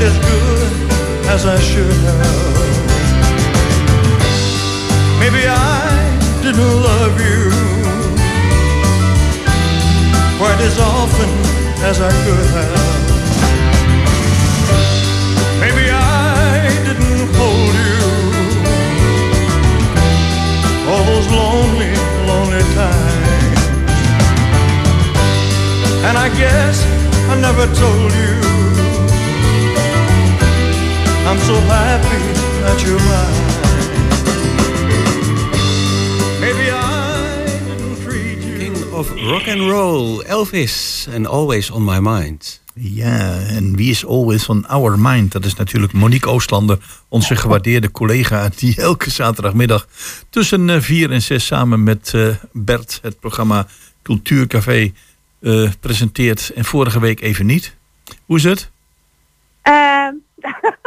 As good as I should have. Maybe I didn't love you quite as often as I could have. Maybe I didn't hold you all those lonely, lonely times. And I guess I never told you I'm so happy that you're mine. Maybe I didn't treat you. King of rock and roll, Elvis and Always on My Mind. Ja, en wie is always on our mind? Dat is natuurlijk Monique Oostlander, onze gewaardeerde collega... die elke zaterdagmiddag tussen 4 en 6 samen met eh, Bert... het programma Cultuurcafé eh, presenteert. En vorige week even niet. Hoe is het? Ehm,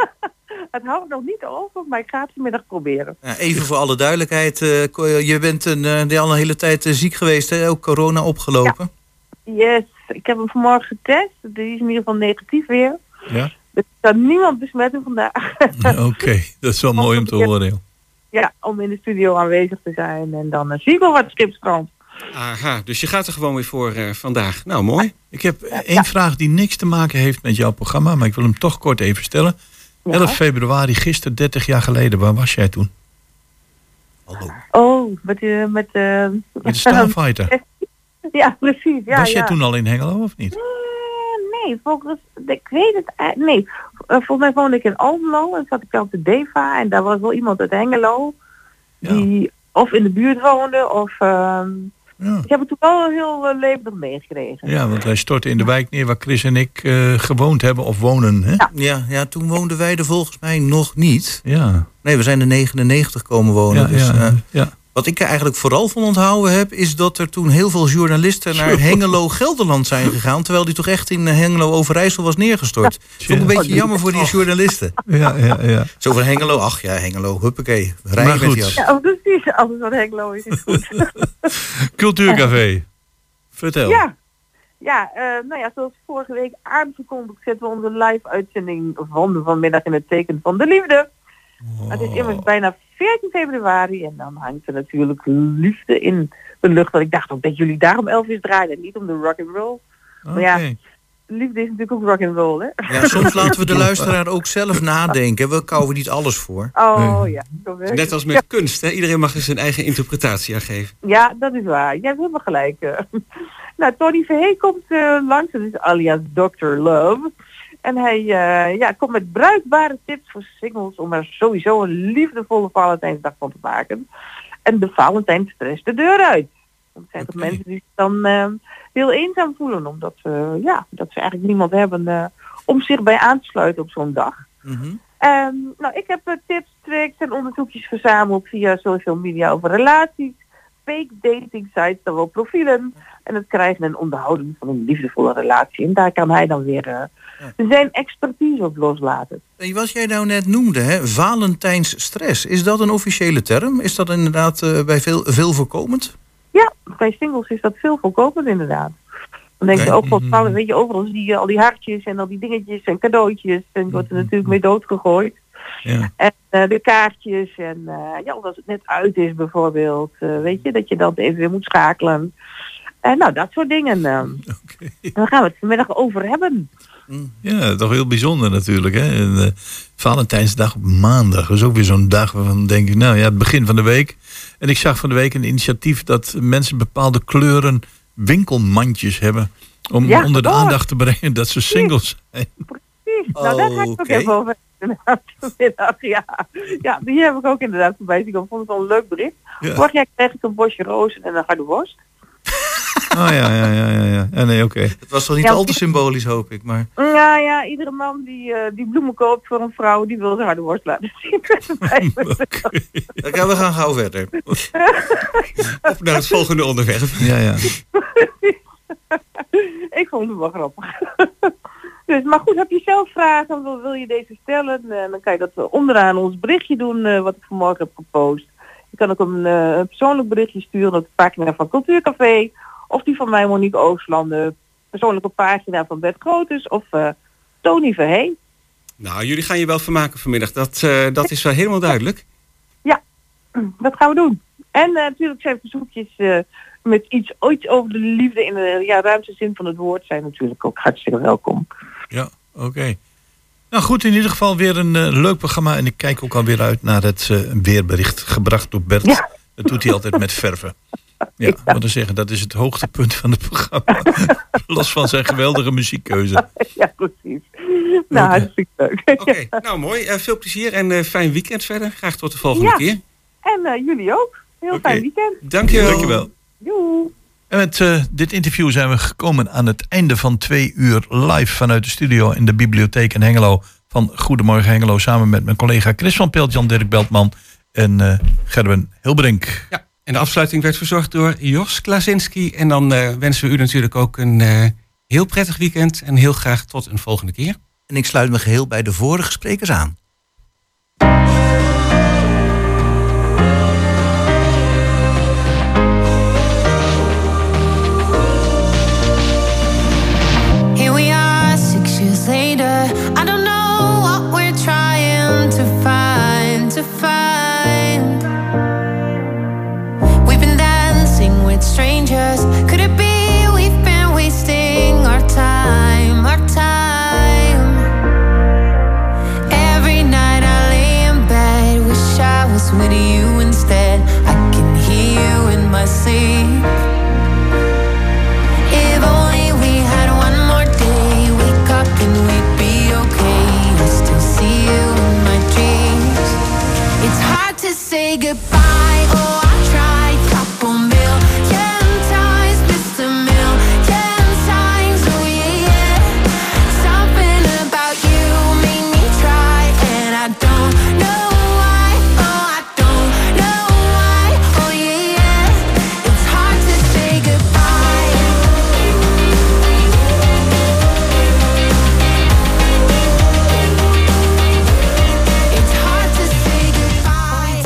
het houdt nog niet over, maar ik ga het vanmiddag proberen. Ja, even voor alle duidelijkheid. eh, je bent een, eh, al een hele tijd eh, ziek geweest. Hè? Ook corona opgelopen. Yes, ik heb hem vanmorgen getest. Die is in ieder geval negatief weer. Ja? Dus ik kan niemand besmetten vandaag. Oké, dat is wel mooi om te horen. joh. ja, om in de studio aanwezig te zijn. En dan uh, zie ik wel wat schipstrand. Aha, dus je gaat er gewoon weer voor eh, vandaag. Nou, mooi. Ik heb één vraag die niks te maken heeft met jouw programma... maar ik wil hem toch kort even stellen. 11 februari, gisteren, 30 jaar geleden. Waar was jij toen? Oh, met, uh, met, uh, Met de Starfighter. ja, precies. Ja, was jij ja. toen al in Hengelo of niet? Eh, nee, volgens, ik weet het eigenlijk nee. Volgens mij woonde ik in Almelo en zat ik op de DEVA en daar was wel iemand uit Hengelo die of in de buurt woonde of ehm ik heb het toen wel heel uh, levendig meegekregen. Ja, want hij stortte in de wijk neer waar Chris en ik eh, gewoond hebben of wonen. Hè? Ja, ja, toen woonden wij er volgens mij nog niet. Ja. Nee, we zijn in 99 komen wonen. Ja, dus, ja, eh, ja. Wat ik er eigenlijk vooral van onthouden heb... is dat er toen heel veel journalisten naar Zo. Hengelo-Gelderland zijn gegaan... terwijl die toch echt in eh, Hengelo-Overijssel was neergestort. Vond ik een beetje jammer voor die journalisten. Ja, ja, ja. Zo van Hengelo, ach ja, Hengelo, huppakee. Maar Rijden met goed. Ja, oh, precies. Alles wat Hengelo is, is goed. Cultuurcafé. Vertel. Ja, ja eh, nou ja, zoals vorige week aangekondigd zetten we onze live-uitzending van de vanmiddag in het teken van de liefde. Het is immers bijna 14 februari. En dan hangt er natuurlijk liefde in de lucht. Want ik dacht ook dat jullie daarom Elvis draaiden. en Niet om de rock and roll. Maar ja, liefde is natuurlijk ook rock and roll, hè? Ja, soms laten we de luisteraar ook zelf nadenken. We kouwen niet alles voor. Oh ja. zo werkt Net als met kunst, hè? iedereen mag er zijn eigen interpretatie aan geven. Ja, dat is waar. Je hebt helemaal gelijk. eh. nou, Tony Verhey komt eh, langs. Dat is alias Dr. Love. En hij eh, ja, komt met bruikbare tips voor singles om er sowieso een liefdevolle Valentijnsdag van te maken. En de Valentijn stress de deur uit. Want er zijn toch mensen die zich dan eh, heel eenzaam voelen. Omdat, eh, ja, dat ze eigenlijk niemand hebben eh, om zich bij aan te sluiten op zo'n dag. Ehm, nou, ik heb tips, tricks en onderzoekjes verzameld via social media over relaties, fake dating sites, dan wel profielen en het krijgen en onderhouden van een liefdevolle relatie. En daar kan hij dan weer eh, zijn expertise op loslaten. En wat jij nou net noemde, hè, Valentijns stress. Is dat een officiële term? Is dat inderdaad eh, bij veel, veel voorkomend? Ja, bij singles is dat veel voorkomend inderdaad. Dan denk je ook van, nou, weet je, overal zie je al die hartjes en al die dingetjes en cadeautjes. En wordt er natuurlijk mee doodgegooid. Ja. En eh, de kaartjes en eh, ja, als het net uit is bijvoorbeeld, eh, weet je, dat je dan even weer moet schakelen. En nou, dat soort dingen. eh. Daar gaan we het vanmiddag over hebben. Ja, toch heel bijzonder natuurlijk. Hè? En, eh, Valentijnsdag op maandag. Dat is ook weer zo'n dag waarvan denk ik, nou ja, het begin van de week. En ik zag van de week een initiatief dat mensen bepaalde kleuren winkelmandjes hebben. Om Ja, onder de oh. aandacht te brengen dat ze singles zijn. Precies. Nou, daar ga ik ook even over vanmiddag. Ja. ja, die heb ik ook inderdaad voorbij zien. Ik vond het wel een leuk bericht. Ja. Vorig jaar kreeg ik een bosje rozen en een harde worst. Oh ja, ja, ja, ja. ja. Ja, nee, oké. Het was toch niet Ja, al te symbolisch, hoop ik. Maar Ja, ja, iedere man die, eh, die bloemen koopt voor een vrouw, die wil zijn harde worst laten zien. Oké, we gaan gauw verder. Op naar het volgende onderwerp. Ja, ja. ik vond het wel grappig. dus, maar goed, heb je zelf vragen, wil, wil je deze stellen, eh, dan kan je dat eh, onderaan ons berichtje doen eh, wat ik vanmorgen heb gepost. Je kan ook een, eh, een persoonlijk berichtje sturen op de pagina van Cultuurcafé. Of die van mij, Monique Ooslanden. Persoonlijke pagina van Bert Grootens of eh, Tony Verhey. Nou, jullie gaan je wel vermaken vanmiddag. Dat, eh, dat is wel helemaal duidelijk. Dat gaan we doen. En eh, natuurlijk zijn verzoekjes eh, met iets ooit over de liefde in de ja, ruimste zin van het woord zijn natuurlijk ook hartstikke welkom. Ja, oké. Nou goed, in ieder geval weer een eh, leuk programma. En ik kijk ook alweer uit naar het eh, weerbericht gebracht door Bert. Dat doet hij altijd met verven. Ja, wat te zeggen, dat is het hoogtepunt van het programma. Los van zijn geweldige muziekkeuze. ja, precies. Nou, hartstikke leuk. Oké, nou mooi. Eh, veel plezier en eh, fijn weekend verder. Graag tot de volgende Ja. keer. En eh, jullie ook. Heel fijn weekend. Dankjewel. Dankjewel. Joe. En met eh, dit interview zijn we gekomen aan het einde van twee uur live vanuit de studio in de bibliotheek in Hengelo. Van Goedemorgen Hengelo samen met mijn collega Chris van Pelt, Jan-Dirk Beltman en eh Gerben Hilbrink. Ja, en de afsluiting werd verzorgd door Jos Klasinski. En dan eh, wensen we u natuurlijk ook een eh, heel prettig weekend. En heel graag tot een volgende keer. En ik sluit me geheel bij de vorige sprekers aan. My sleep.